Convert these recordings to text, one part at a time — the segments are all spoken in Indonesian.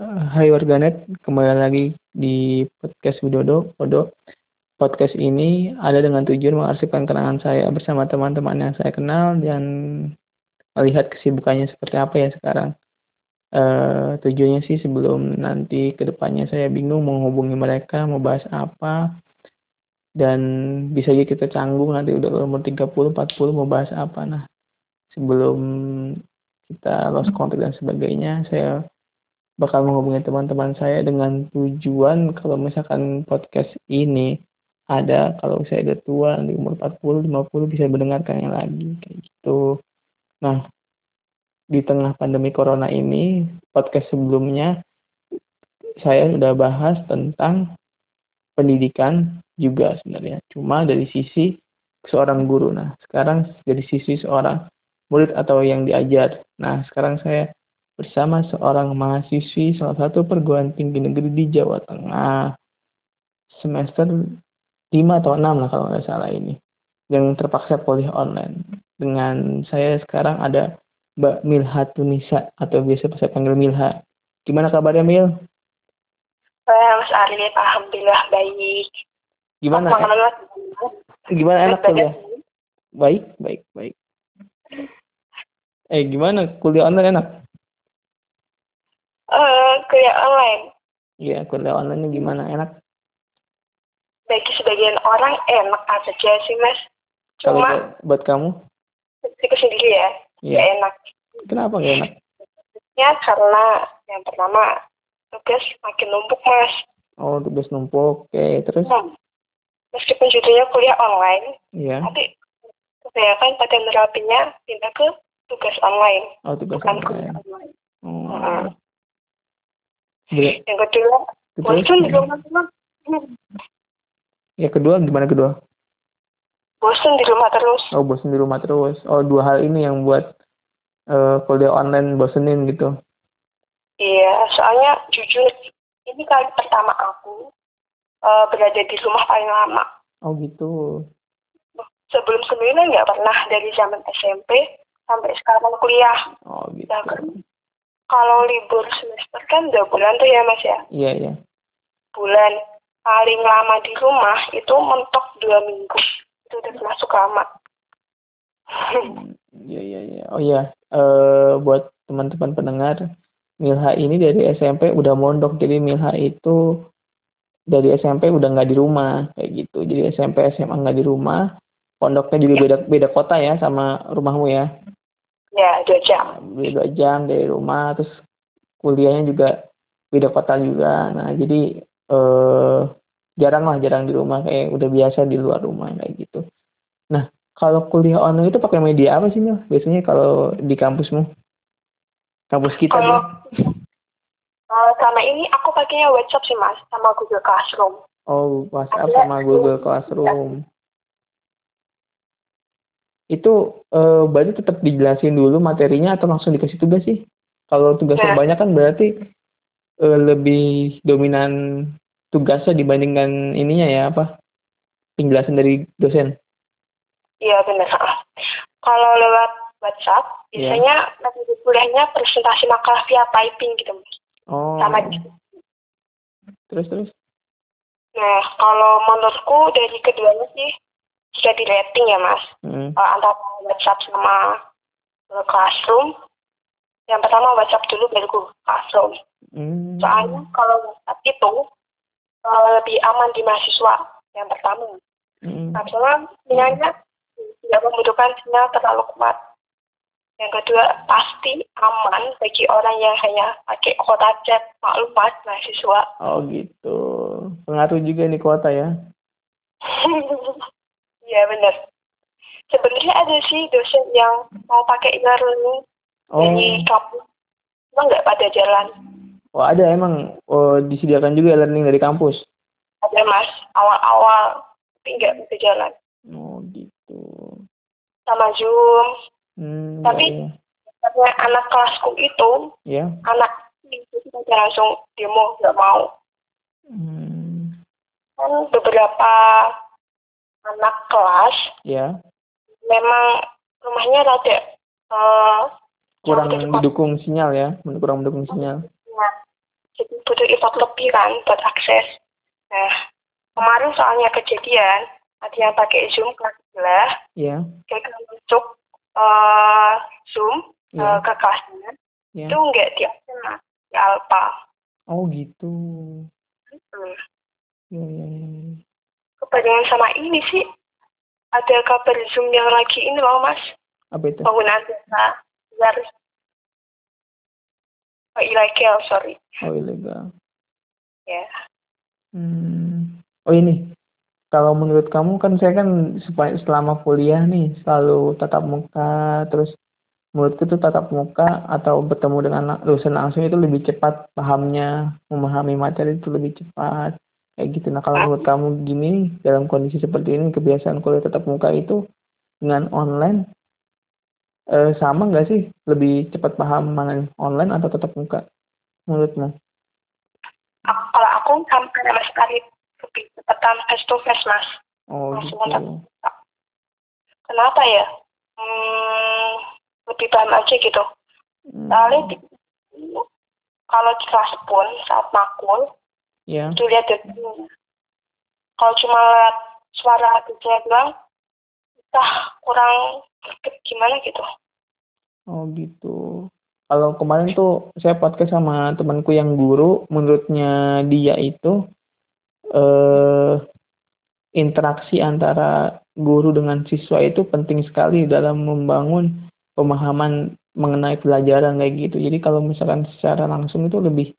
Hai warganet, kembali lagi di podcast Widodo. Widodo. Podcast ini ada dengan tujuan mengarsipkan kenangan saya bersama teman-teman yang saya kenal dan melihat kesibukannya seperti apa ya sekarang. Uh, tujuannya sih sebelum nanti ke depannya saya bingung mau hubungi mereka, mau bahas apa, dan bisa aja kita canggung nanti udah umur 30, 40 mau bahas apa. Nah, sebelum kita lost contact dan sebagainya, saya bakal menghubungi teman-teman saya dengan tujuan kalau misalkan podcast ini ada kalau saya udah tua di umur 40 50 bisa mendengarkannya lagi kayak gitu. Nah, di tengah pandemi corona ini podcast sebelumnya saya sudah bahas tentang pendidikan juga sebenarnya. Cuma dari sisi seorang guru. Nah, sekarang dari sisi seorang murid atau yang diajar. Nah, sekarang saya bersama seorang mahasiswi salah satu perguruan tinggi negeri di Jawa Tengah semester 5 atau 6 lah kalau nggak salah ini yang terpaksa kuliah online dengan saya sekarang ada Mbak Milha Tunisa atau biasa saya panggil Milha gimana kabarnya Mil? Mas Arif, Alhamdulillah baik. Gimana? enak? Gimana enak kuliah? Baik, baik, baik. Eh, gimana kuliah online enak? Uh, kuliah online. Iya, kuliah online gimana? Enak? Bagi sebagian orang enak aja sih, Mas. Cuma Kalau buat kamu? Itu sendiri ya, iya. gak enak. Kenapa gak enak? Ya, karena yang pertama tugas makin numpuk, Mas. Oh, tugas numpuk. Oke, terus? Hmm. Meskipun judulnya kuliah online, iya. tapi kebanyakan pada nerapinya pindah ke tugas online. Oh, tugas bukan online. online. Oh. Hmm. Yang kedua, bosan di rumah terus. Ya kedua gimana kedua? Bosan di rumah terus. Oh bosan di rumah terus. Oh dua hal ini yang buat uh, kuliah online bosenin gitu. Iya, soalnya jujur ini kali pertama aku uh, berada di rumah paling lama. Oh gitu. Sebelum sebelumnya nggak pernah dari zaman SMP sampai sekarang kuliah. Oh gitu. Nah, kalau libur semester kan dua bulan tuh ya mas ya? Iya iya. Bulan paling lama di rumah itu mentok dua minggu. Itu udah termasuk lama. Iya iya iya. Oh iya. Uh, buat teman-teman pendengar Milha ini dari SMP udah mondok. Jadi Milha itu dari SMP udah nggak di rumah kayak gitu. Jadi SMP SMA nggak di rumah. Pondoknya juga ya. beda beda kota ya sama rumahmu ya Ya, dua jam. Dua jam dari rumah, terus kuliahnya juga beda kota juga. Nah, jadi eh, jarang lah, jarang di rumah. Kayak udah biasa di luar rumah kayak gitu. Nah, kalau kuliah online itu pakai media apa sih, Mil? Biasanya kalau di kampusmu? Kampus kita kalau, uh, sama ini aku pakainya WhatsApp sih, Mas, sama Google Classroom. Oh, WhatsApp sama Google Classroom itu uh, berarti tetap dijelasin dulu materinya atau langsung dikasih tugas sih? Kalau tugasnya nah. banyak kan berarti uh, lebih dominan tugasnya dibandingkan ininya ya apa? Penjelasan dari dosen. Iya benar. Kalau lewat WhatsApp iya. biasanya yeah. kuliahnya presentasi makalah via typing gitu mas. Oh. Sama gitu. Terus terus. Nah kalau menurutku dari keduanya sih sudah di rating ya mas. Hmm. uh, antara WhatsApp sama Google Classroom. Yang pertama WhatsApp dulu baru Google Classroom. Hmm. soalnya kalau WhatsApp itu uh, lebih aman di mahasiswa yang pertama. Hmm. nah sinyalnya tidak membutuhkan sinyal terlalu kuat. Yang kedua pasti aman bagi orang yang hanya pakai kuota chat. Maklumat mahasiswa. Oh gitu. Pengaruh juga nih kuota ya Iya benar. Sebenarnya ada sih dosen yang mau pakai e-learning oh. di kampus, cuma nggak pada jalan. Oh ada emang oh, disediakan juga e-learning dari kampus? Ada mas, awal-awal tapi nggak bisa jalan. Oh gitu. Sama Zoom. Hmm, tapi ya, karena anak kelasku itu, ya. anak itu kita langsung demo nggak mau. Hmm. Kan beberapa anak kelas ya memang rumahnya rada uh, kurang didukung sinyal ya kurang mendukung sinyal ya. jadi butuh effort lebih kan buat akses nah kemarin soalnya kejadian ada yang pakai zoom kelas sebelah yeah. kayak masuk uh, zoom yeah. uh, ke kelasnya yeah. itu nggak di Alpha oh gitu hmm. ya, ya, ya. Kebayangan sama ini sih. Ada kabar zoom yang lagi ini loh mas. Apa itu? Penggunaan data oh, ilegal sorry. Oh ilegal ya. Yeah. hmm. oh ini. Kalau menurut kamu kan saya kan selama kuliah nih selalu tatap muka terus menurutku tuh tatap muka atau bertemu dengan dosen langsung itu lebih cepat pahamnya memahami materi itu lebih cepat kayak gitu nah kalau menurut kamu gini dalam kondisi seperti ini kebiasaan kuliah tatap muka itu dengan online eh, sama nggak sih lebih cepat paham mana online atau tatap muka menurutmu? Kalau aku sampai sama sekali lebih cepatan face to face mas. Oh gitu. Kenapa ya? Hmm, lebih paham aja gitu. Hmm. Soalnya kalau di kelas pun saat makul, yeah. itu lihat Kalau cuma lihat suara hatinya bilang, entah kurang gimana gitu. Oh gitu. Kalau kemarin tuh saya podcast sama temanku yang guru, menurutnya dia itu eh, interaksi antara guru dengan siswa itu penting sekali dalam membangun pemahaman mengenai pelajaran kayak gitu. Jadi kalau misalkan secara langsung itu lebih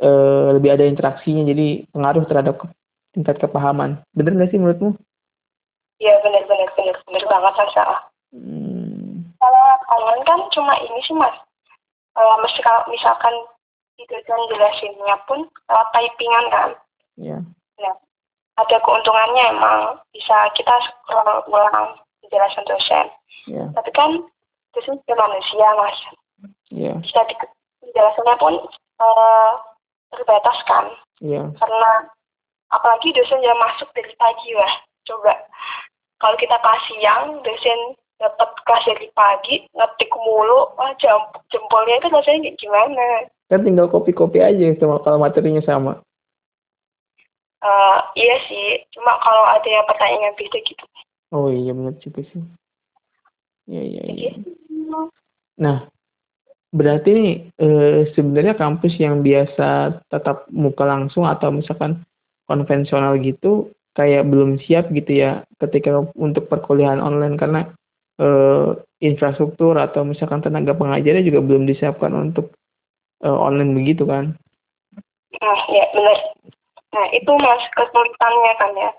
eh, lebih ada interaksinya, jadi pengaruh terhadap ke, tingkat kepahaman. Bener nggak sih menurutmu? Iya benar benar benar benar banget Sasa. Hmm. Kalau online kan cuma ini sih mas. Uh, mesti kalau misalkan itu kan jelasinnya pun lewat typingan kan. Iya. Yeah. Nah, ada keuntungannya emang bisa kita scroll ulang penjelasan dosen. Yeah. Tapi kan dosen juga manusia mas. Iya. Yeah. Bisa di, penjelasannya pun uh, terbatas kan. Yeah. Karena apalagi dosen yang masuk dari pagi lah. Coba kalau kita pas siang dosen dapat kelas dari pagi ngetik mulu wah jam, jempolnya itu rasanya kayak gimana kan tinggal kopi-kopi aja cuma kalau materinya sama uh, iya sih cuma kalau ada yang pertanyaan beda gitu oh iya benar juga sih iya iya iya nah berarti nih eh, sebenarnya kampus yang biasa tetap muka langsung atau misalkan konvensional gitu kayak belum siap gitu ya ketika untuk perkuliahan online karena uh, infrastruktur atau misalkan tenaga pengajarnya juga belum disiapkan untuk uh, online begitu kan? Nah, ya benar. Nah itu mas kesulitannya kan ya.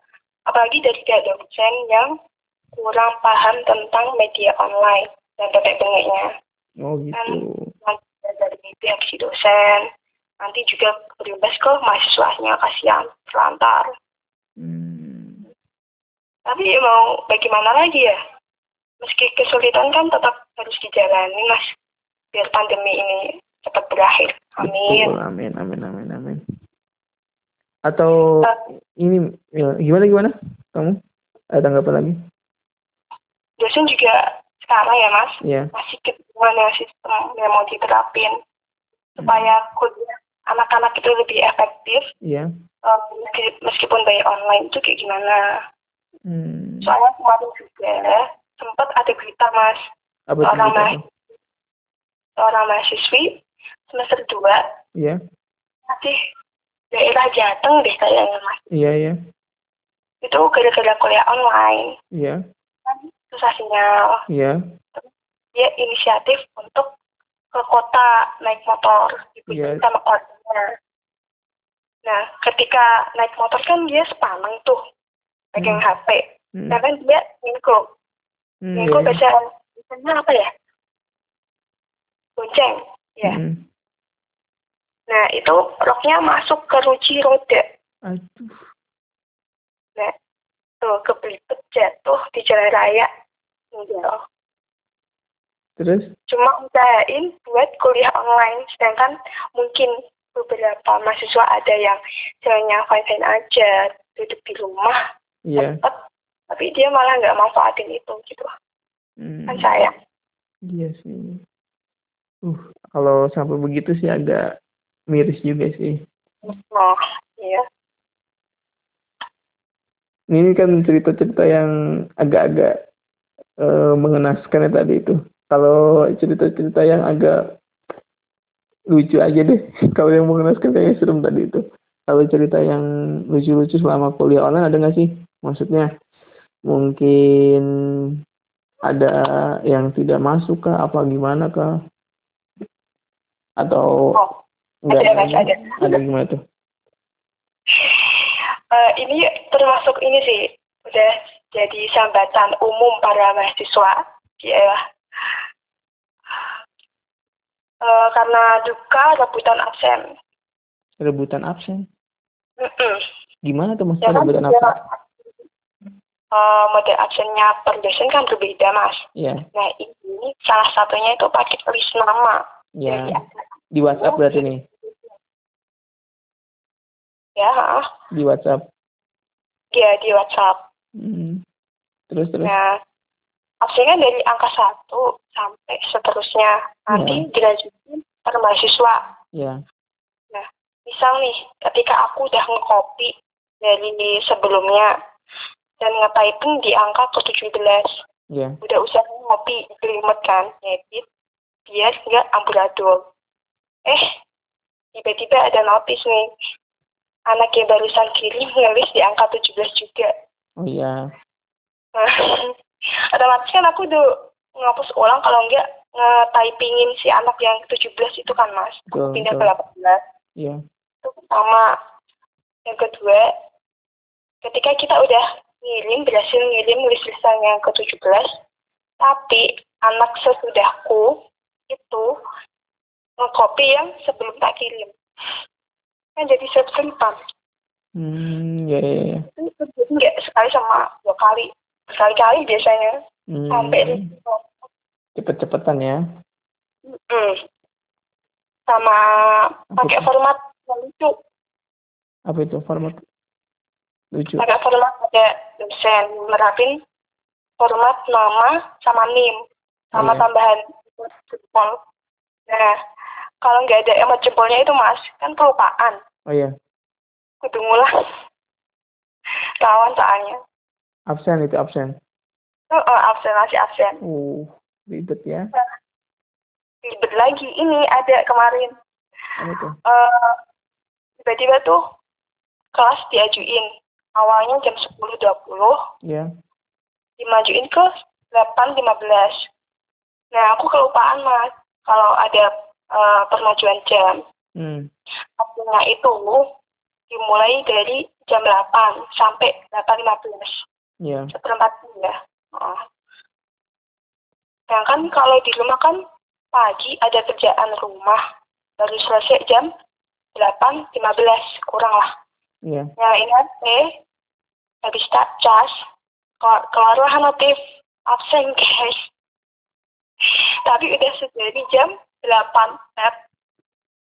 Apalagi dari pihak dosen yang kurang paham tentang media online dan tetek bengeknya. Oh gitu. Dosen, nanti juga berimbas ke mahasiswanya kasihan terlantar. Hmm. Tapi mau bagaimana lagi ya? Meski kesulitan kan tetap harus dijalani mas, biar pandemi ini cepat berakhir. Amin. Betul, amin, amin, amin, amin. Atau uh, ini ya, gimana gimana? Kamu ada tanggapan lagi? Dosen juga sekarang ya mas, yeah. masih kebingungan sistem yang mau diterapin supaya kuliah anak-anak itu lebih efektif. Iya. Um, meskipun bayar online itu kayak gimana? Hmm. Soalnya kemarin juga sempat ada berita mas Apa seorang mahasiswi, seorang mahasiswi semester dua. Iya. Masih daerah Jateng deh kayaknya mas. Iya iya. Itu gara-gara kuliah online. Iya. Kan susah sinyal. Iya. Dia inisiatif untuk ke kota naik motor yeah. sama keluarganya. Nah, ketika naik motor kan dia sepaneng tuh pegang hmm. HP. Hmm. Nah kan dia mingko. Hmm, mingko yeah. baca apa ya? Bonceng. Ya. Hmm. Nah, itu roknya masuk ke ruci roda. Aduh. Nah, tuh kebelipet jatuh di jalan raya. Meninggal. Terus? Cuma usahain buat kuliah online, sedangkan mungkin beberapa mahasiswa ada yang jalannya fine-fine aja, duduk di rumah, iya. Cepet, tapi dia malah nggak manfaatin itu gitu. Hmm. Kan sayang. Iya sih. Uh, kalau sampai begitu sih agak miris juga sih oh iya ini kan cerita-cerita yang agak-agak uh, mengenaskan ya tadi itu kalau cerita-cerita yang agak lucu aja deh. Kalau yang mengenaskan kayaknya serem tadi itu. Kalau cerita yang lucu-lucu selama kuliah online ada nggak sih? Maksudnya mungkin ada yang tidak masuk kah? Apa gimana kah? Atau oh, enggak ada, ada, ada. ada gimana tuh? Uh, ini termasuk ini sih. Udah jadi sambatan umum para mahasiswa. Ya uh, karena duka rebutan absen rebutan absen mm -mm. gimana tuh maksudnya ya, kan rebutan absen uh, model absennya per dosen kan berbeda mas. Iya. Yeah. Nah ini salah satunya itu pakai list nama. Iya. Yeah. Di WhatsApp berarti nih. Ya. Di WhatsApp. Iya di WhatsApp. Hmm. Terus terus. Nah, absennya dari angka satu sampai seterusnya. Nanti yeah. dilanjutin per mahasiswa. Iya. Yeah. Nah, misal nih, ketika aku udah ngekopi dari sebelumnya, dan ngetyping di angka ke-17. Yeah. Udah usaha ngopi, kelimet kan, ngedit, biar nggak amburadul. Eh, tiba-tiba ada notis nih. Anak yang barusan kirim ngelis di angka 17 juga. Oh iya. Nah, otomatis kan aku udah ngapus ulang kalau enggak nge-typingin si anak yang 17 itu kan mas. Betul, Pindah betul. ke 18. Iya. Itu pertama. Yang kedua, ketika kita udah ngirim berhasil ngirim list lisan yang ke-17 tapi anak sesudahku itu ngekopi yang sebelum tak kirim kan jadi serempan hmm ya ya ya nggak sekali sama dua kali sekali-kali biasanya. Hmm. sampai cepet-cepetan ya. Hmm. sama pakai format yang lucu. Apa itu format lucu? Pakai format ada dosen merapin format nama sama nim sama iya. tambahan jempol. Nah kalau nggak ada emot jempolnya itu mas kan kelupaan. Oh iya. Kudu ngulang. Lawan soalnya absen itu absen. Oh, oh absen masih absen. Uh ribet ya. Ribet lagi ini ada kemarin. Apa tuh uh, tiba-tiba tuh kelas diajuin. Awalnya jam 10.20 Iya. dimajuin ke 8.15 nah aku kelupaan mas kalau ada uh, permajuan jam. Hmm. waktunya itu dimulai dari jam 8 sampai 8.15 Iya. seperempat ya oh. sedangkan kalau di rumah kan pagi ada kerjaan rumah baru selesai jam 8.15 kurang lah Iya. nyalain HP habis tak cas keluarlah notif absen guys tapi udah sejadi jam 8 net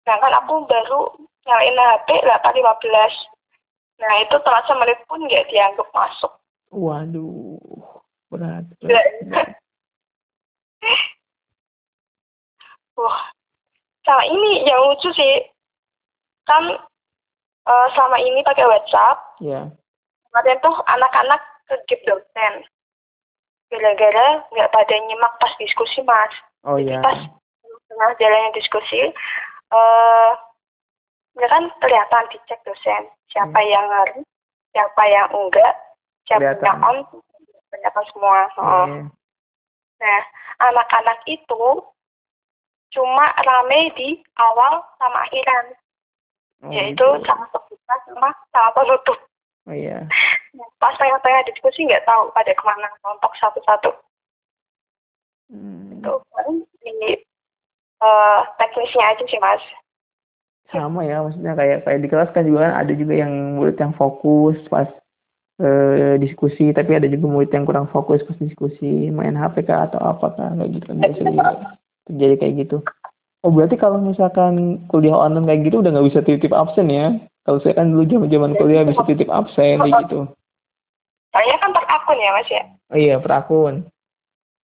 sedangkan aku baru nyalain HP 8.15 nah itu telat semenit pun nggak dianggap masuk waduh berat, berat, berat. wah sama ini yang lucu sih. Kan uh, selama ini pakai WhatsApp yeah kemarin tuh anak-anak ke dosen gara-gara nggak pada nyimak pas diskusi mas. Oh iya. pas tengah jalannya diskusi uh, ya kan kelihatan dicek dosen siapa hmm. yang ngerti siapa yang enggak yang on kelihatan semua oh. hmm. nah anak-anak itu cuma rame di awal sama akhiran oh, yaitu gitu. sama sebutan sama sama penutup Oh iya. Pas tengah-tengah diskusi nggak tahu pada ke mana kelompok satu-satu. Hmm. Itu di uh, teknisnya aja sih mas. Sama ya, maksudnya kayak kayak di kelas kan juga kan ada juga yang murid yang fokus pas uh, diskusi, tapi ada juga murid yang kurang fokus pas diskusi, main HP kah atau apa kah kayak gitu kan terjadi kayak gitu. Oh berarti kalau misalkan kuliah online kayak gitu udah nggak bisa titip absen ya? Kalau saya kan dulu zaman zaman kuliah bisa titip absen kayak gitu. Saya kan per akun ya mas ya? Oh iya per akun.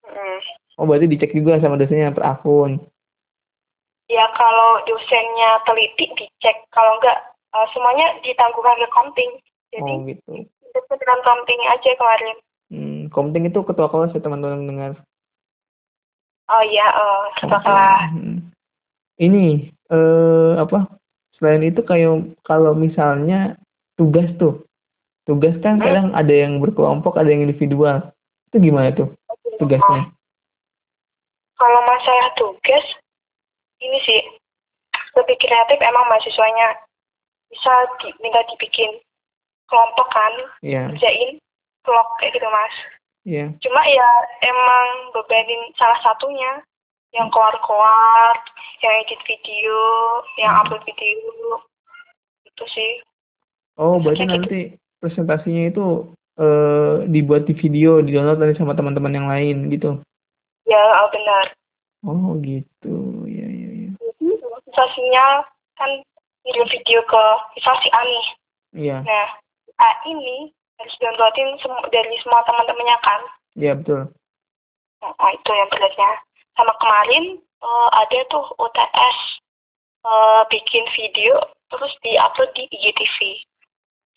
Hmm. Oh berarti dicek juga sama dosennya per akun. ya kalau dosennya teliti dicek kalau enggak uh, semuanya ditanggung harga counting jadi oh, gitu. Dengan counting aja kemarin. Hmm, counting itu ketua kelas ya teman-teman dengar. Oh iya uh, ketua okay. kelas. Hmm. ini uh, apa? Selain itu kayak kalau misalnya tugas tuh tugas kan hmm? kadang ada yang berkelompok ada yang individual. Itu gimana tuh tugasnya? Kalau masalah tugas ini sih lebih kreatif emang mahasiswanya. Bisa di, minta dibikin kelompok kan yeah. kerjain vlog kayak gitu mas yeah. cuma ya emang bebanin salah satunya yang keluar-keluar yang edit video yang hmm. upload video itu sih oh berarti Kayak nanti gitu. presentasinya itu uh, dibuat di video di download nanti sama teman-teman yang lain gitu ya oh, benar oh gitu ya ya ya presentasinya kan ngirim video ke si Ani iya nah A ini harus downloadin dari semua teman-temannya kan? Iya betul. Nah, itu yang beratnya sama kemarin uh, ada tuh UTS uh, eh, bikin video terus diupload di IGTV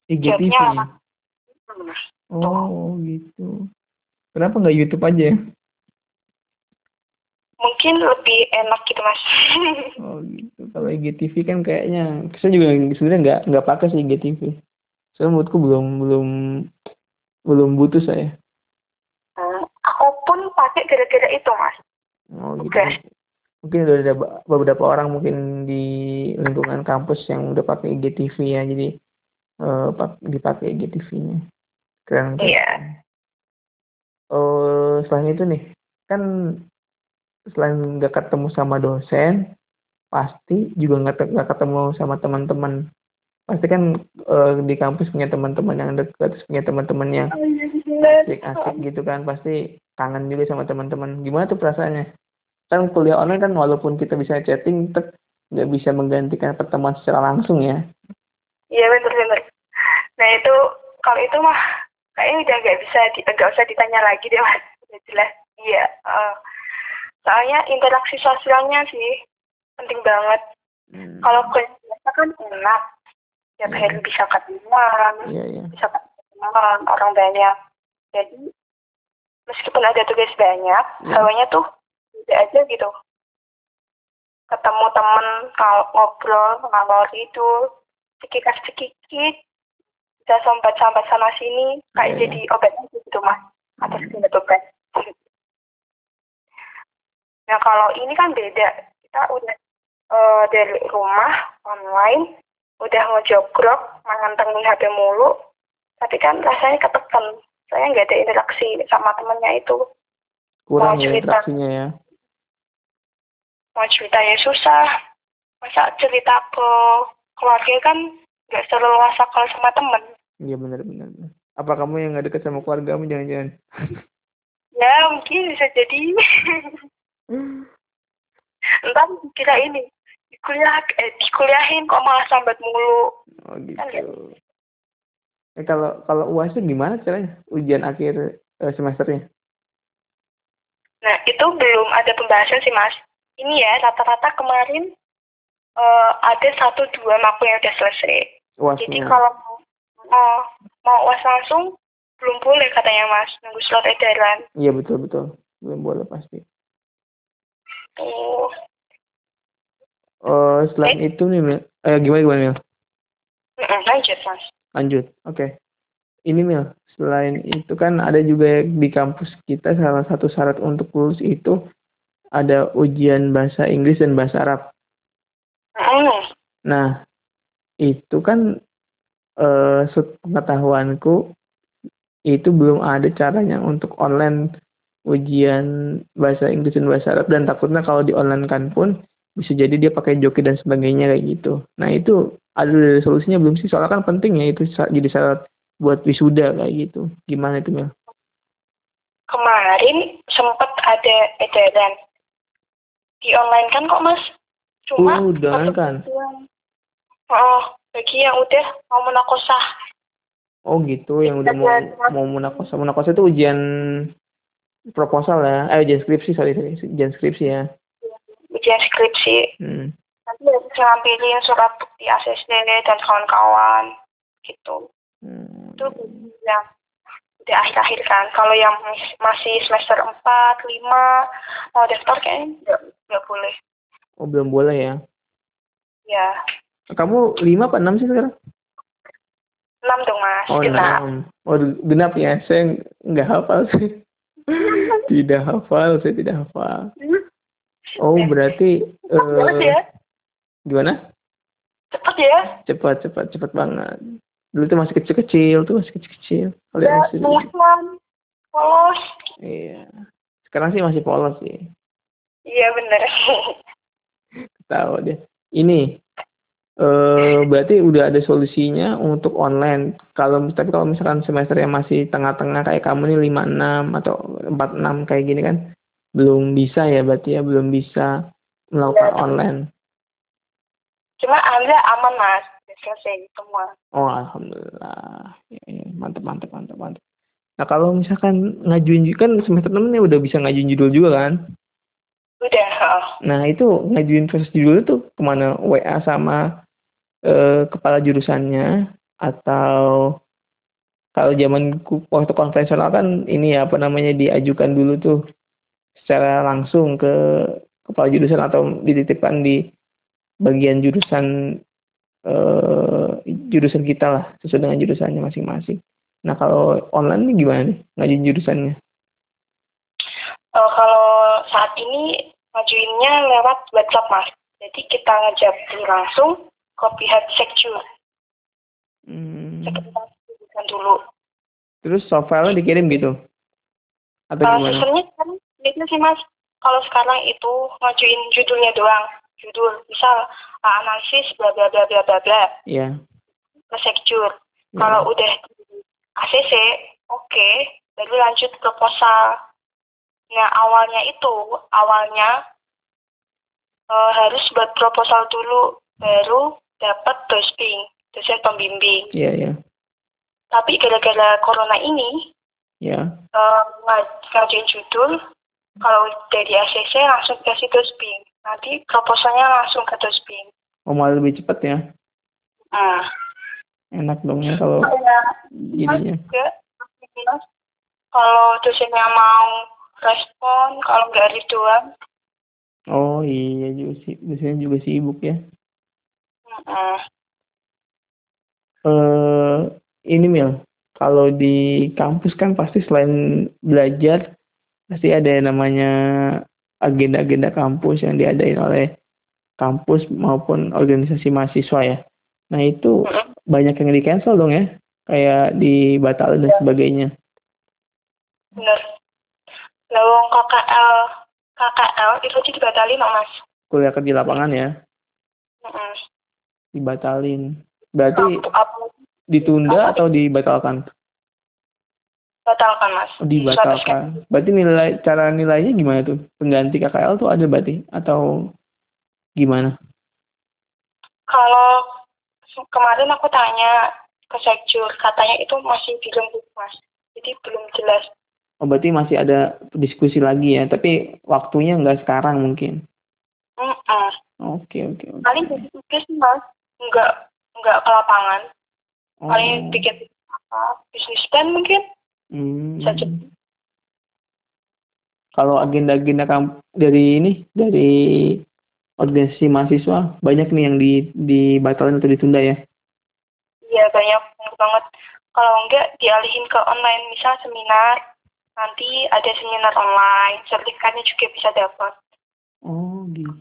IGTV Jawabnya, oh gitu. Kenapa nggak YouTube aja? Mungkin lebih enak gitu mas. Oh gitu. Kalau IGTV kan kayaknya saya juga sebenarnya nggak nggak pakai sih IGTV soalnya menurutku belum belum belum butuh saya. Hmm, aku pun pakai gara-gara itu mas. Oh gitu. Okay. mungkin udah ada beberapa orang mungkin di lingkungan kampus yang udah pakai IGTV ya jadi uh, dipakai IGTV-nya. Keren iya. Yeah. oh selain itu nih kan selain nggak ketemu sama dosen pasti juga nggak ketemu sama teman-teman pasti kan uh, di kampus punya teman-teman yang dekat punya teman-teman yang asik-asik gitu kan. Pasti kangen juga sama teman-teman. Gimana tuh perasaannya? Kan kuliah online kan walaupun kita bisa chatting tetap nggak bisa menggantikan pertemuan secara langsung ya. Iya benar-benar nah itu kalau itu mah kayaknya udah nggak bisa nggak usah ditanya lagi deh mas. Jelas. Iya uh, soalnya interaksi sosialnya sih penting banget. Hmm. kalau biasa kan enak tiap hari bisa ketemuan yeah, yeah. bisa ketemuan orang banyak jadi meskipun ada tugas banyak yeah. hawanya tuh tidak aja gitu ketemu temen kalau ngobrol ngalor itu sekitar sedikit bisa sambat-sambat sana sini kayak yeah, jadi yeah. obat gitu mas atas hmm. obat Nah kalau ini kan beda, kita udah uh, dari rumah online, udah ngejogrok, mengantengin HP mulu, tapi kan rasanya ketekan. Saya nggak ada interaksi sama temennya itu. Kurang mau ya cerita, interaksinya ya? Mau ceritanya susah. Masa cerita ke keluarga kan nggak seleluasa kalau sama temen. Iya benar-benar. Apa kamu yang nggak deket sama keluargamu jangan-jangan? ya mungkin bisa jadi. Entah kira ini kuliah eh dikuliahin kok malah sambat mulu. Oh gitu. Kan, ya? Eh kalau kalau uas gimana caranya ujian akhir eh, semesternya? Nah itu belum ada pembahasan sih mas. Ini ya rata-rata kemarin uh, ada satu dua maku yang udah selesai. Uasnya. Jadi kalau mau mau uas langsung belum boleh katanya mas nunggu slot edaran. Iya betul betul belum boleh pasti. Oh. Uh, selain eh? itu nih, Mil. Eh, gimana gimana, Mil? Lanjut, Mas. Lanjut. Oke. Okay. Ini Mil, selain itu kan ada juga di kampus kita salah satu syarat untuk lulus itu ada ujian bahasa Inggris dan bahasa Arab. Mm. Nah, itu kan eh pengetahuanku itu belum ada caranya untuk online ujian bahasa Inggris dan bahasa Arab dan takutnya kalau di online kan pun bisa jadi dia pakai joki dan sebagainya kayak gitu. Nah itu ada solusinya belum sih? Soalnya kan penting ya itu jadi syarat buat wisuda kayak gitu. Gimana itu Mel? Kemarin sempat ada edaran di online kan kok mas? Cuma uh, online kan? Oh, bagi yang udah mau menakosah. Oh gitu, yang udah mau mau menakosah. Menakosah itu ujian proposal ya, eh ujian skripsi sorry, sorry. ujian skripsi ya. Ujian skripsi. Hmm. Nanti harus ngambilin surat bukti ACC dan kawan-kawan gitu. Hmm. Itu yang di akhir-akhir kan. Kalau yang masih semester 4, 5, mau daftar kayaknya nggak boleh. Oh, belum boleh ya? Ya. Kamu 5 apa 6 sih sekarang? 6 dong, Mas. Oh, genap. 6. Oh, genap ya. Saya nggak hafal sih. tidak hafal, saya tidak hafal. Oh, berarti... Uh, ya? Gimana? Cepat ya? Cepat, cepat, cepat banget. Dulu tuh masih kecil-kecil, tuh masih kecil-kecil. Kalau ya, masih polos. Iya. Sekarang sih masih polos sih. Iya bener. Tahu deh. Ini eh berarti udah ada solusinya untuk online. Kalau tapi kalau misalkan semester yang masih tengah-tengah kayak kamu nih lima enam atau empat enam kayak gini kan belum bisa ya berarti ya belum bisa melakukan ya. online. Cuma anda aman mas, selesai semua. Oh alhamdulillah, ya, ya. mantap mantap mantap mantap. Nah kalau misalkan ngajuin kan semester enam nih udah bisa ngajuin judul juga kan? Udah. Nah itu ngajuin versi judul itu ke mana? WA sama eh, kepala jurusannya atau kalau zaman waktu konvensional kan ini ya apa namanya diajukan dulu tuh secara langsung ke kepala jurusan atau dititipkan di bagian jurusan eh, jurusan kita lah sesuai dengan jurusannya masing-masing. Nah kalau online nih gimana nih ngajuin jurusannya? Uh, kalau saat ini ngajuinnya lewat WhatsApp mas. Jadi kita ngajak langsung ke pihak sekjur. Hmm. Sekretaris dulu. Terus software dikirim gitu? Atau uh, gimana? Sebenarnya kan itu sih mas. Kalau sekarang itu ngajuin judulnya doang. Judul, misal uh, analisis bla bla bla bla bla bla. Iya. Yeah. Ke sekjur. Yeah. Kalau udah ACC, oke, okay, baru lanjut proposal. Nah, awalnya itu, awalnya uh, harus buat proposal dulu, baru dapat dosing, dosen pembimbing. Iya, yeah, iya. Yeah. Tapi gara-gara corona ini, ya. Yeah. Uh, ngajuin judul, kalau dari ACC langsung kasih dosing. Nanti proposalnya langsung ke dosing. Oh, malah lebih cepat ya? Ah. Enak dong ya kalau ya. Kalau dosennya mau respon kalau nggak Ridwan oh iya juga sih biasanya juga sibuk ya uh uh, ini mil kalau di kampus kan pasti selain belajar pasti ada yang namanya agenda-agenda kampus yang diadain oleh kampus maupun organisasi mahasiswa ya. Nah itu banyak yang di cancel dong ya, kayak dibatalkan dan sebagainya. Benar. Lawang KKL KKL itu sih dibatalin oh, mas. Kuliah kerja lapangan ya? Mm Dibatalin. Berarti ditunda atau dibatalkan? Batalkan mas. Oh, dibatalkan. Berarti nilai cara nilainya gimana tuh? Pengganti KKL tuh ada berarti atau gimana? Kalau kemarin aku tanya ke sekjur, katanya itu masih belum mas. Jadi belum jelas Oh berarti masih ada diskusi lagi ya, tapi waktunya nggak sekarang mungkin. Oke oke. oke. Paling tugas mas, nggak nggak ke lapangan. Oh. Paling bikin apa bisnis plan mungkin. Hmm. Kalau agenda-agenda dari ini dari organisasi mahasiswa banyak nih yang di dibatalkan atau ditunda ya? Iya banyak banget. Kalau enggak dialihin ke online, misal seminar nanti ada seminar online sertifikatnya juga bisa dapat oh gitu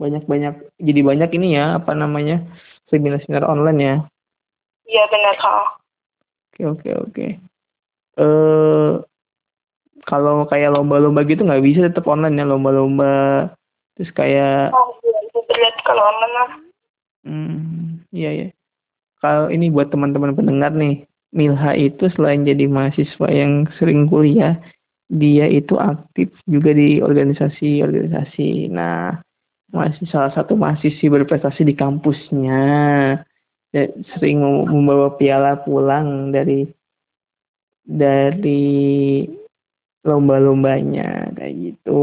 banyak banyak jadi banyak ini ya apa namanya seminar seminar online ya iya benar kak oke oke eh kalau kayak lomba-lomba gitu nggak bisa tetap online ya lomba-lomba terus kayak oh iya kalau online lah hmm iya ya kalau ini buat teman-teman pendengar nih Milha itu selain jadi mahasiswa yang sering kuliah, dia itu aktif juga di organisasi-organisasi. Nah, masih salah satu mahasiswi berprestasi di kampusnya. Sering membawa piala pulang dari dari lomba-lombanya kayak gitu.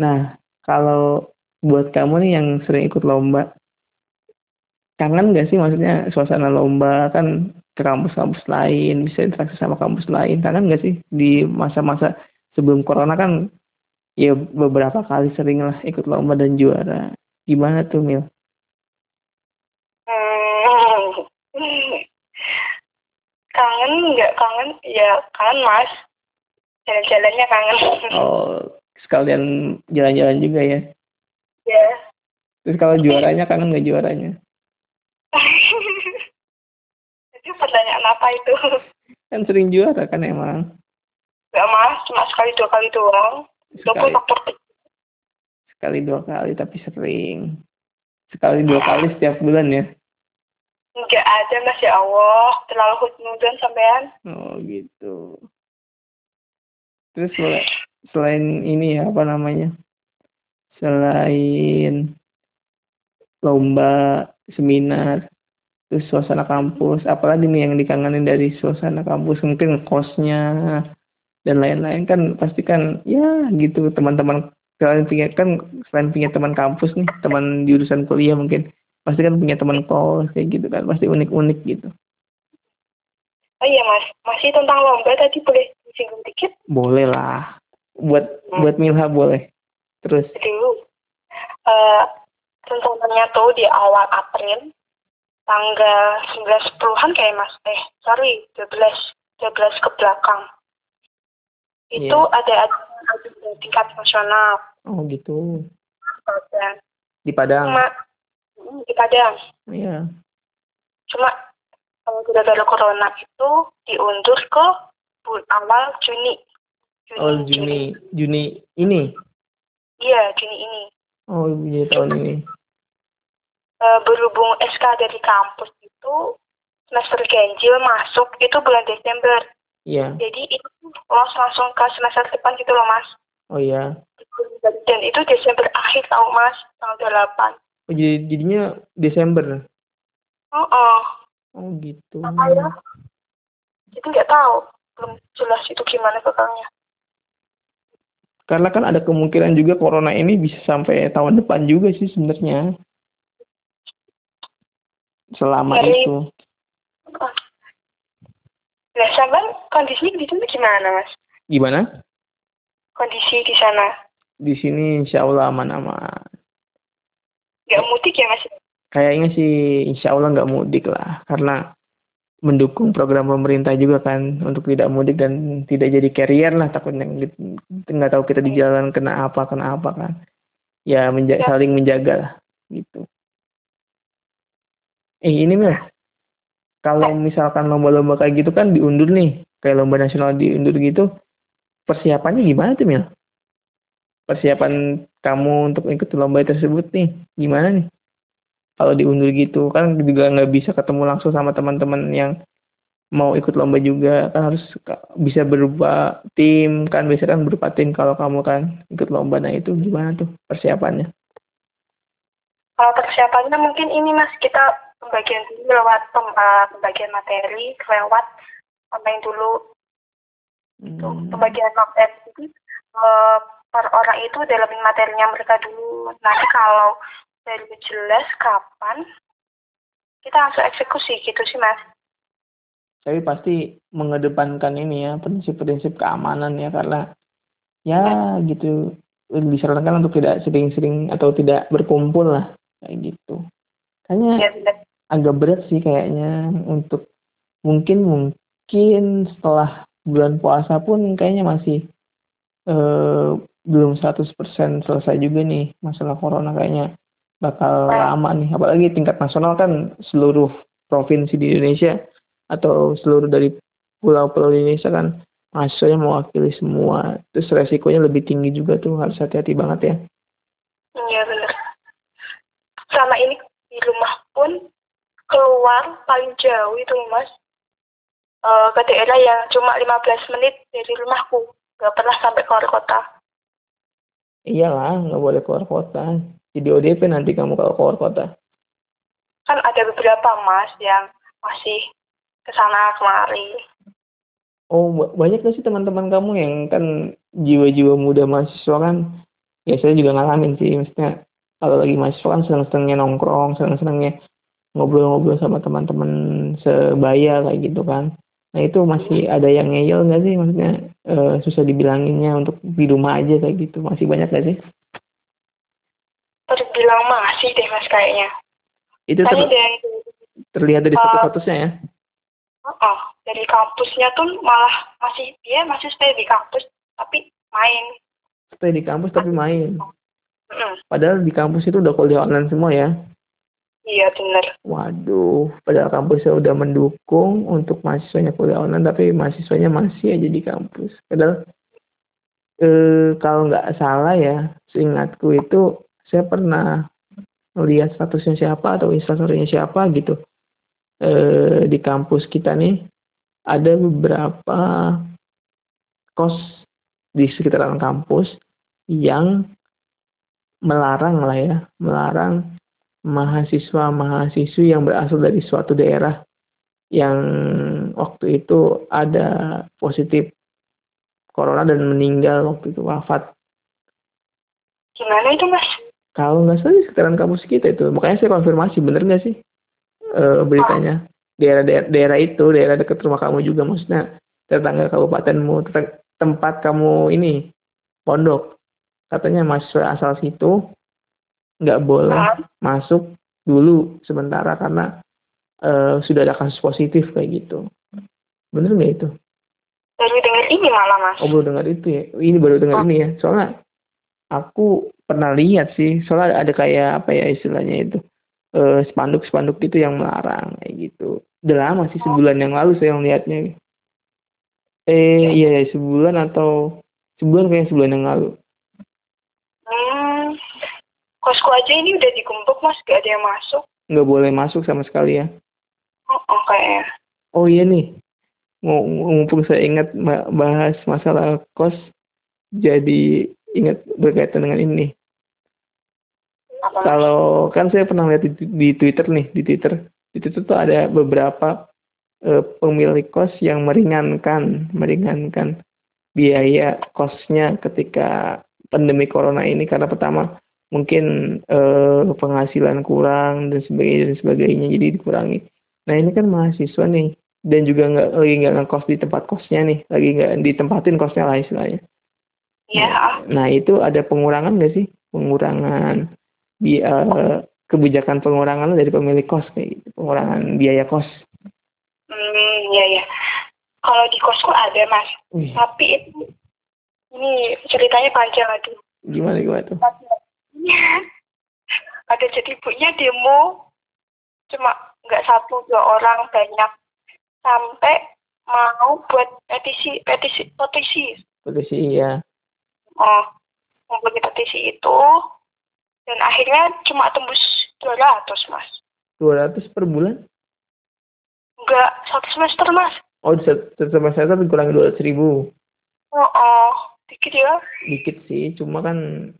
Nah, kalau buat kamu nih yang sering ikut lomba, kangen nggak sih maksudnya suasana lomba kan ke kampus-kampus lain, bisa interaksi sama kampus lain, kangen nggak sih di masa-masa sebelum corona kan ya beberapa kali sering lah ikut lomba dan juara. Gimana tuh Mil? Hmm. Kangen nggak kangen? Ya kangen mas. Jalan-jalannya kangen. Oh sekalian jalan-jalan juga ya? Ya. Terus kalau juaranya kangen nggak juaranya? Itu pertanyaan apa itu? Kan sering juara kan emang. Gak mas. Cuma sekali dua kali doang. Sekali, faktor sekali dua kali tapi sering. Sekali dua kali setiap bulan ya Enggak ada mas ya Allah. Terlalu husnudan sampean. Oh gitu. Terus selain ini ya apa namanya? Selain lomba seminar terus suasana kampus apalagi nih yang dikangenin dari suasana kampus mungkin kosnya dan lain-lain kan pasti kan ya gitu teman-teman kalian punya kan selain punya teman kampus nih teman jurusan kuliah mungkin pasti kan punya teman kos kayak gitu kan pasti unik-unik gitu. Oh iya mas. Masih tentang lomba tadi boleh singgung dikit? Boleh lah. Buat hmm. buat Milha boleh. Terus? Dulu uh, tentunya tuh di awal April tanggal 19 puluhan kayak mas. Eh sorry 12 12 ke belakang. Itu yeah. ada ada tingkat nasional. Oh gitu. Padang. di Padang? Cuma hmm, di Padang iya cuma kalau tidak ada corona itu diundur ke awal Juni. Juni oh Juni. Juni. Juni ini? Iya Juni ini. Oh Juni tahun ini. E, berhubung SK dari kampus itu semester ganjil masuk itu bulan Desember. Iya. Jadi itu los langsung ke semester depan gitu loh mas. Oh iya. Dan itu Desember akhir tahun mas tanggal 8. Oh jadi jadinya Desember? Oh, oh. Oh gitu. Apa ya? Jadi nggak tahu belum jelas itu gimana bakalnya. Karena kan ada kemungkinan juga corona ini bisa sampai tahun depan juga sih sebenarnya. Selama Dari, itu. Nah, sabar kondisi di sana gimana, Mas? Gimana? Kondisi di sana. Di sini insya Allah aman-aman. Gak mudik ya, Mas? Kayaknya sih insya Allah nggak mudik lah. Karena mendukung program pemerintah juga kan untuk tidak mudik dan tidak jadi carrier lah takutnya. Nggak tahu kita di jalan kena apa kena apa kan. Ya, menja ya. saling menjaga lah gitu. Eh ini mil kalau misalkan lomba-lomba kayak gitu kan diundur nih. Kayak lomba nasional diundur gitu. Persiapannya gimana tuh mil persiapan kamu untuk ikut lomba tersebut nih gimana nih? Kalau diundur gitu kan juga nggak bisa ketemu langsung sama teman-teman yang mau ikut lomba juga. Kan harus bisa berupa tim kan biasanya kan berupa tim kalau kamu kan ikut lomba. Nah itu gimana tuh persiapannya? Kalau persiapannya mungkin ini mas kita pembagian dulu lewat uh, pembagian materi lewat online dulu. Hmm. pembagian materi uh, per orang itu dalamin materinya mereka dulu. Nanti kalau dari jelas kapan kita langsung eksekusi gitu sih mas. Tapi pasti mengedepankan ini ya prinsip-prinsip keamanan ya karena ya gitu disarankan untuk tidak sering-sering atau tidak berkumpul lah kayak gitu. Kayaknya ya, agak berat sih kayaknya untuk mungkin mungkin setelah bulan puasa pun kayaknya masih eh, belum 100% selesai juga nih masalah corona kayaknya. Bakal lama nih apalagi tingkat nasional kan seluruh provinsi di Indonesia atau seluruh dari pulau-pulau di Indonesia kan mahasiswanya mewakili semua. Terus resikonya lebih tinggi juga tuh harus hati-hati banget ya. Iya benar sama ini di rumah pun keluar paling jauh itu mas. Uh, ke daerah yang cuma 15 menit dari rumahku. Gak pernah sampai keluar kota iyalah nggak boleh keluar kota. Jadi ODP nanti kamu kalau keluar kota? Kan ada beberapa mas yang masih ke sana kemari. Oh banyak gak sih teman-teman kamu yang kan jiwa-jiwa muda mahasiswa kan? Ya saya juga ngalamin sih. Maksudnya kalau lagi mahasiswa kan seneng-senengnya nongkrong seneng-senengnya ngobrol-ngobrol sama teman-teman sebaya kayak gitu kan. Nah itu masih ada yang ngeyel nggak sih? Maksudnya e, susah dibilanginnya untuk di rumah aja kayak gitu. Masih banyak nggak sih? Terbilang masih deh mas kayaknya? Itu ter dari, terlihat dari uh, status-statusnya ya? oh, dari kampusnya tuh malah masih dia masih stay di kampus tapi main. Stay di kampus tapi main. Mm. padahal di kampus itu udah kuliah online semua ya Iya benar. Waduh, padahal kampusnya udah mendukung untuk mahasiswanya kuliah online, tapi mahasiswanya masih aja di kampus. Padahal eh, kalau nggak salah ya, seingatku itu saya pernah melihat statusnya siapa atau instastorynya siapa gitu eh, di kampus kita nih ada beberapa kos di sekitaran kampus yang melarang lah ya, melarang mahasiswa-mahasiswi yang berasal dari suatu daerah yang waktu itu ada positif corona dan meninggal waktu itu wafat. Gimana itu mas? Kalau nggak salah di sekitaran kampus kita itu, makanya saya konfirmasi bener nggak sih e, beritanya? Daerah-daerah daerah itu, daerah dekat rumah kamu juga maksudnya tetangga kabupatenmu, tempat kamu ini pondok. Katanya mahasiswa asal situ nggak boleh masuk dulu sementara karena uh, sudah ada kasus positif kayak gitu. Bener nggak itu? Baru dengar ini malah mas. Oh baru dengar itu ya? Ini baru dengar oh. ini ya? Soalnya aku pernah lihat sih, soalnya ada kayak apa ya istilahnya itu uh, spanduk-spanduk itu yang melarang kayak gitu. Udah lama sih sebulan yang lalu saya lihatnya. Eh iya ya, sebulan atau sebulan kayak sebulan yang lalu. Kosku aja ini udah dikumpuk mas. Gak ada yang masuk. Nggak boleh masuk sama sekali ya. Oh, oh kayaknya oh iya nih. Mumpung saya ingat bahas masalah kos jadi ingat berkaitan dengan ini Apa? Kalau kan saya pernah lihat di, di Twitter nih di Twitter. Di Twitter tuh ada beberapa uh, pemilik kos yang meringankan meringankan biaya kosnya ketika pandemi corona ini. Karena pertama mungkin eh, penghasilan kurang dan sebagainya dan sebagainya jadi dikurangi. Nah ini kan mahasiswa nih dan juga nggak lagi nggak ngekos di tempat kosnya nih, lagi nggak ditempatin kosnya lah istilahnya. Iya. Nah itu ada pengurangan nggak sih pengurangan bi uh, kebijakan pengurangan dari pemilik kos kayak gitu, pengurangan biaya kos. Hmm, iya ya. Kalau di kosku ada mas, Wih. tapi itu ini ceritanya panjang lagi. Gimana gimana tuh? Ada jadi ibunya demo cuma nggak satu dua orang banyak. Sampai mau buat petisi petisi petisi. Petisi iya. Oh membuat petisi itu dan akhirnya cuma tembus dua ratus mas. dua ratus per bulan? Enggak satu semester mas. Oh satu semester tapi kurang dua ratus ribu. Oh, oh dikit ya. Dikit sih cuma kan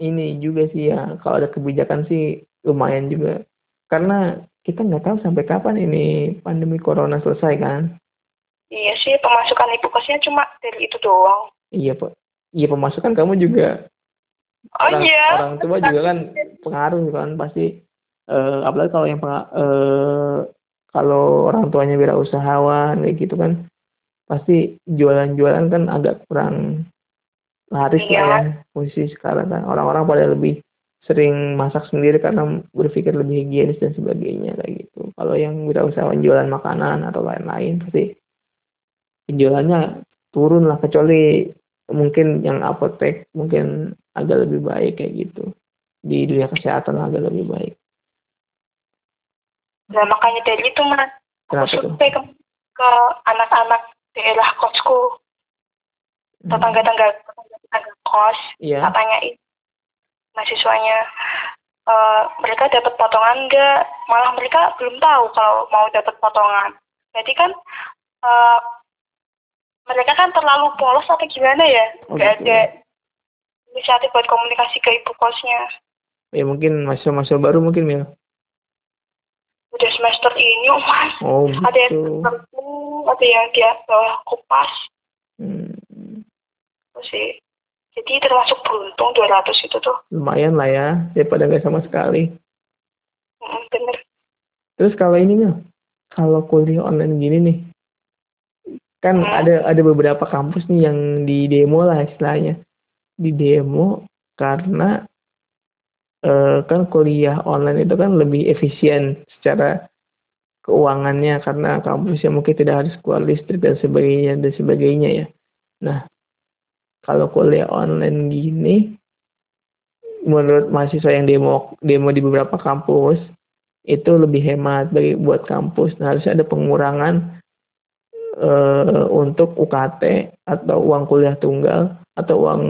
ini juga sih ya kalau ada kebijakan sih lumayan juga. Karena kita nggak tahu sampai kapan ini pandemi corona selesai kan. Iya sih pemasukan ibu kosnya cuma dari itu doang. Iya pak. Iya pemasukan kamu juga. Oh orang, iya. orang tua juga kan pengaruh kan pasti uh, apalagi kalau yang uh, kalau orang tuanya wirausahawan kayak gitu kan pasti jualan-jualan kan agak kurang laris iya. lah ya posisi sekarang kan orang-orang pada lebih sering masak sendiri karena berpikir lebih higienis dan sebagainya kayak gitu. Kalau yang usahawan jualan makanan atau lain-lain pasti penjualannya turun lah kecuali mungkin yang apotek mungkin agak lebih baik kayak gitu di dunia kesehatan agak lebih baik. Nah makanya dari itu mas aku ke, ke anak-anak daerah kosku hmm. tetangga-tangga ada kos yeah. tak tanyain mahasiswanya uh, mereka dapat potongan enggak malah mereka belum tahu kalau mau dapat potongan jadi kan uh, mereka kan terlalu polos atau gimana ya oh, nggak gitu. ada inisiatif buat komunikasi ke ibu kosnya ya mungkin mahasiswa-mahasiswa baru mungkin ya udah semester ini oh mas oh, gitu. ada yang ada yang dia bawah kupas hmm. sih Jadi termasuk beruntung 200 itu tuh. Lumayan lah ya, daripada nggak sama sekali. Mm, bener. Terus kalau ini nih, kalau kuliah online gini nih, kan hmm. ada ada beberapa kampus nih yang di demo lah istilahnya, di demo karena uh, kan kuliah online itu kan lebih efisien secara keuangannya karena kampusnya mungkin tidak harus keluar listrik dan sebagainya dan sebagainya ya. Nah, kalau kuliah online gini, menurut mahasiswa yang demo demo di beberapa kampus itu lebih hemat bagi buat kampus. Nah, harusnya ada pengurangan uh, untuk UKT atau uang kuliah tunggal atau uang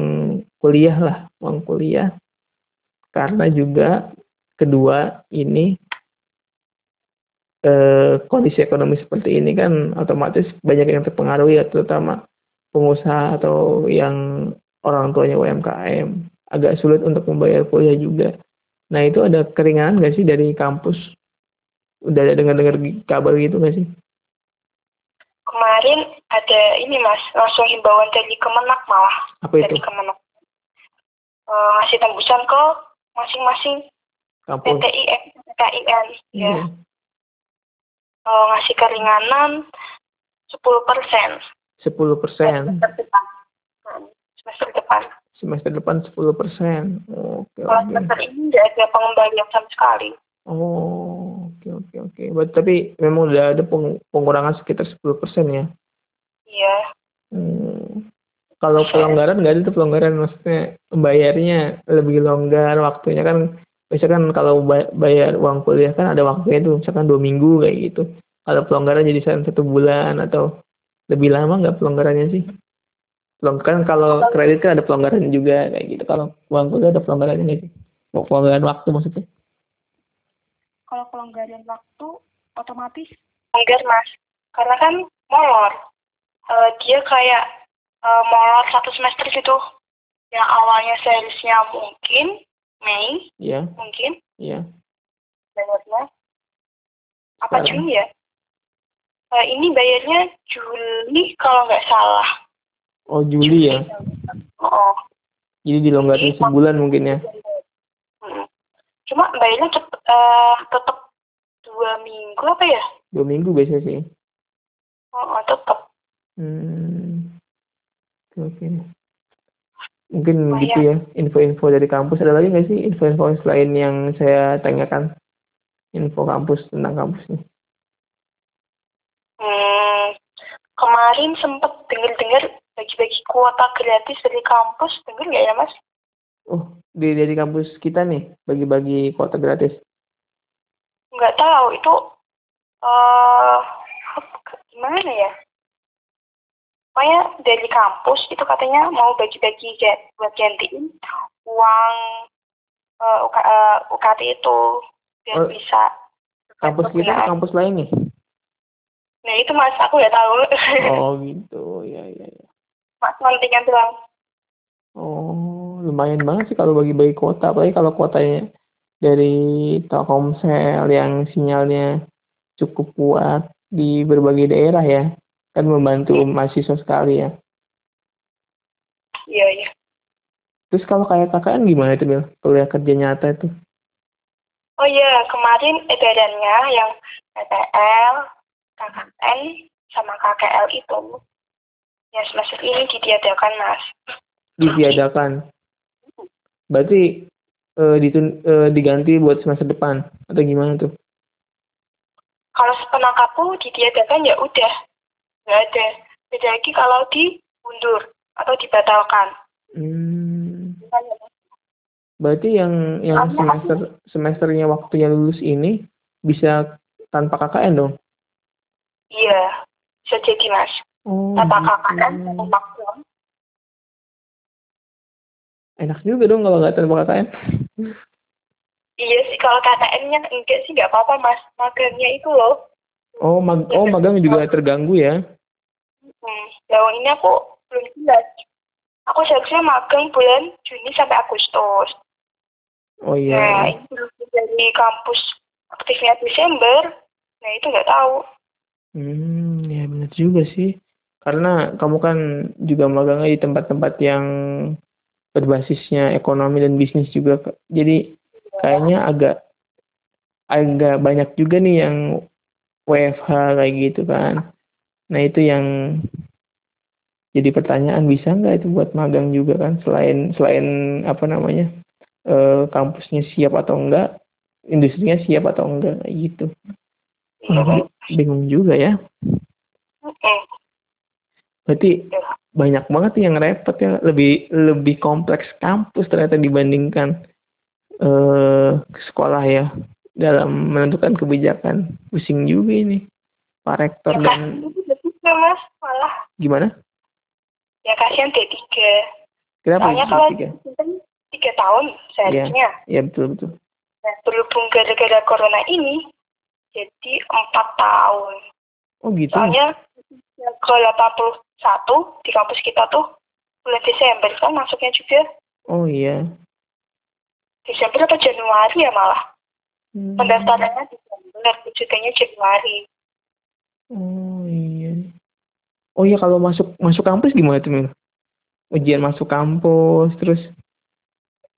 kuliah lah, uang kuliah. Karena juga kedua ini eh, kondisi ekonomi seperti ini kan otomatis banyak yang terpengaruh ya terutama pengusaha atau yang orang tuanya UMKM agak sulit untuk membayar kuliah juga. Nah itu ada keringanan nggak sih dari kampus? Udah ada dengar-dengar kabar gitu nggak sih? Kemarin ada ini mas, langsung himbauan dari Kemenak malah. Apa itu? Dari Kemenak. E, ngasih tembusan ke masing-masing PTI, PTIN. Ya. Hmm uh, ngasih keringanan 10 persen. 10 persen. Semester depan. Semester depan. Semester depan 10 persen. Oke. Kalau semester ini tidak ada pengembalian sama sekali. Oh, oke oke oke. But, tapi memang udah ada pengurangan sekitar 10 persen ya? Iya. Hmm. Kalau pelonggaran nggak ada tuh pelonggaran maksudnya bayarnya lebih longgar waktunya kan misalkan kalau bayar uang kuliah kan ada waktunya tuh misalkan dua minggu kayak gitu kalau pelonggaran jadi satu bulan atau lebih lama nggak pelonggarannya sih? Kan kalau kredit kan ada pelonggaran juga kayak gitu. Kalau uang kuliah ada pelonggarannya nggak sih? Pelonggaran waktu maksudnya? Kalau pelonggaran waktu otomatis longgar mas. Karena kan molor. Uh, dia kayak uh, molor satu semester gitu. Yang awalnya seharusnya mungkin Mei Iya. mungkin. Iya. bayarnya apa. Juni ya uh, ini bayarnya Juli kalau nggak salah. Oh Juli, ya? Oh. Jadi dilonggarin sebulan mungkin ya? Hmm. cuma bayarnya cepet uh, tetap dua minggu apa ya? Dua minggu biasanya sih. Oh, oh tetap hmm. Oke okay mungkin gitu ya. info-info dari kampus. Ada lagi nggak sih info-info selain yang saya tanyakan? Info kampus tentang kampusnya hmm, kemarin sempat dengar-dengar bagi-bagi kuota gratis dari kampus dengar nggak ya mas? Oh di dari kampus kita nih bagi-bagi kuota gratis. Nggak tahu itu uh, gimana ya? Pokoknya dari kampus itu katanya mau bagi-bagi buat gantiin uang uh, UK, uh, UKT itu biar oh, bisa kampus kita kampus lain nih nah itu mas aku nggak tahu. Oh gitu. Ya ya ya mas nantikan doang. Oh lumayan banget sih kalau bagi-bagi kuota. Apalagi kalau kuotanya dari Telkomsel yang sinyalnya cukup kuat di berbagai daerah ya. Kan membantu mahasiswa sekali ya. Iya iya. Terus kalau kayak KKN gimana itu Bel kuliah kerja nyata itu? Oh iya. Kemarin edarannya yang PTL KKN sama KKL itu. Ya semester ini ditiadakan mas. Ditiadakan? Berarti e, ditun, e, diganti buat semester depan atau gimana tuh? Kalau sepenangkapku ditiadakan ya udah. Nggak ada. Beda lagi kalau diundur atau dibatalkan. Hmm. berarti yang yang semester semesternya waktunya lulus ini bisa tanpa KKN dong iya bisa jadi mas oh, tanpa gitu. KKN maksimal enak juga dong kalau nggak tanpa KKN iya sih kalau KKN-nya enggak sih nggak apa-apa mas magangnya itu loh oh mag oh magang juga terganggu ya Hmm, ini aku belum jelas. Aku seharusnya magang bulan Juni sampai Agustus. Oh iya. Nah, itu dari kampus aktifnya Desember. Nah, itu nggak tahu. Hmm, ya benar juga sih. Karena kamu kan juga magangnya di tempat-tempat yang berbasisnya ekonomi dan bisnis juga jadi kayaknya agak agak banyak juga nih yang WFH kayak gitu kan. Nah itu yang jadi pertanyaan bisa nggak itu buat magang juga kan? Selain selain apa namanya e, kampusnya siap atau enggak industrinya siap atau enggak gitu oh, bingung juga ya. Berarti banyak banget yang repot ya lebih lebih kompleks kampus ternyata dibandingkan eh, sekolah ya. Dalam menentukan kebijakan. Pusing juga ini pak rektor ya, dan ya, mas malah. Gimana? Ya kasihan D3 kenapa soalnya kalau tiga tahun seharusnya. Ya, ya betul betul. Nah, berhubung gara-gara corona ini jadi empat tahun. Oh gitu? Soalnya ke 81 di kampus kita tuh bulan Desember kan masuknya juga. Oh iya. Desember atau Januari ya malah. Hmm. pendaftarannya Desember wujudnya Januari. Oh iya. Oh iya kalau masuk masuk kampus gimana tuh Mil? ujian masuk kampus terus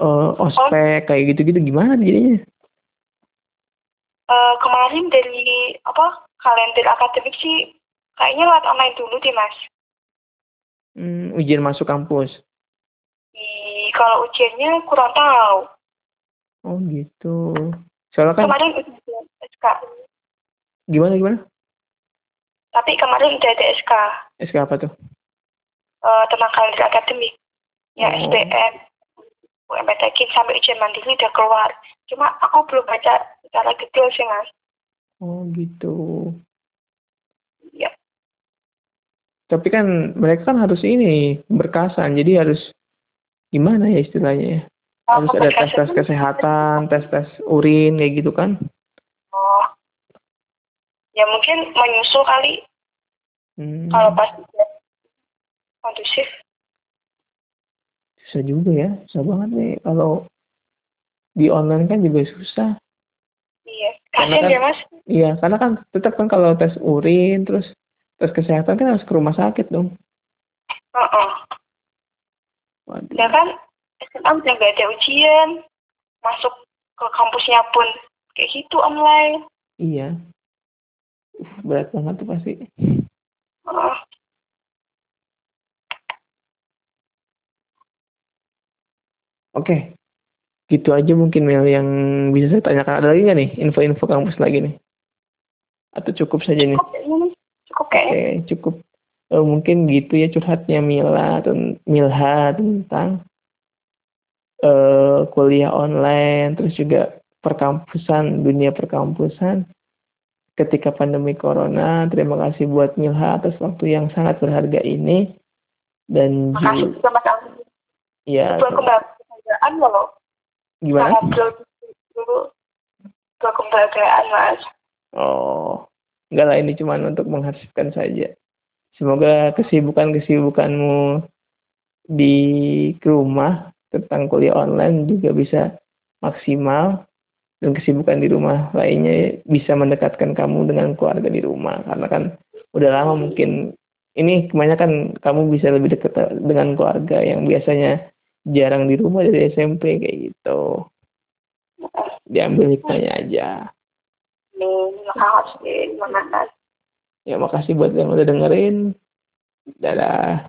uh, ospek oh. kayak gitu-gitu gimana jadinya uh, kemarin dari apa kalender akademik sih kayaknya lewat online dulu deh mas. Hmm, ujian masuk kampus? Ih, kalau ujiannya kurang tahu. Oh gitu. Soalnya kan kemarin ujian SK gimana gimana? Tapi kemarin udah ada SK SK apa tuh? Uh, tentang kalender akademik. Ya oh. SBM UMPTK sampai ujian mandiri udah keluar. Cuma aku belum baca secara detail sih mas. Oh gitu. Ya. Tapi kan mereka kan harus ini berkasan jadi harus gimana ya istilahnya ya? Harus ada tes tes kesehatan tes tes urin kayak gitu kan? Oh. Ya mungkin menyusul kali. Hmm. kalau pas kondusif. Susah juga ya. Susah banget nih. Kalau di online kan juga susah kasian kan, ya mas iya karena kan tetap kan kalau tes urin terus tes kesehatan kan harus ke rumah sakit dong oh, -uh. Waduh. ya kan SMA udah gak ada ujian masuk ke kampusnya pun kayak gitu online iya berat banget tuh pasti uh. Oke, gitu aja mungkin Mel yang bisa saya tanyakan. Ada lagi nggak nih info-info kampus lagi nih? Atau cukup saja nih? Cukup kayaknya. Oke, cukup. Uh, mungkin gitu ya curhatnya Mila atau Milha tentang uh, kuliah online, terus juga perkampusan, dunia perkampusan ketika pandemi corona. Terima kasih buat Milha atas waktu yang sangat berharga ini. Dan Makasih sama Iya. Kebahagiaan loh. Gimana? Dulu ke kebahagiaan mas. Oh, enggak lah ini cuma untuk menghasilkan saja. Semoga kesibukan-kesibukanmu di rumah tentang kuliah online juga bisa maksimal dan kesibukan di rumah lainnya bisa mendekatkan kamu dengan keluarga di rumah karena kan udah lama mungkin ini kebanyakan kamu bisa lebih dekat dengan keluarga yang biasanya jarang di rumah dari SMP kayak gitu. Diambil hikmahnya aja. Makasih ya makasih buat yang udah dengerin. Dadah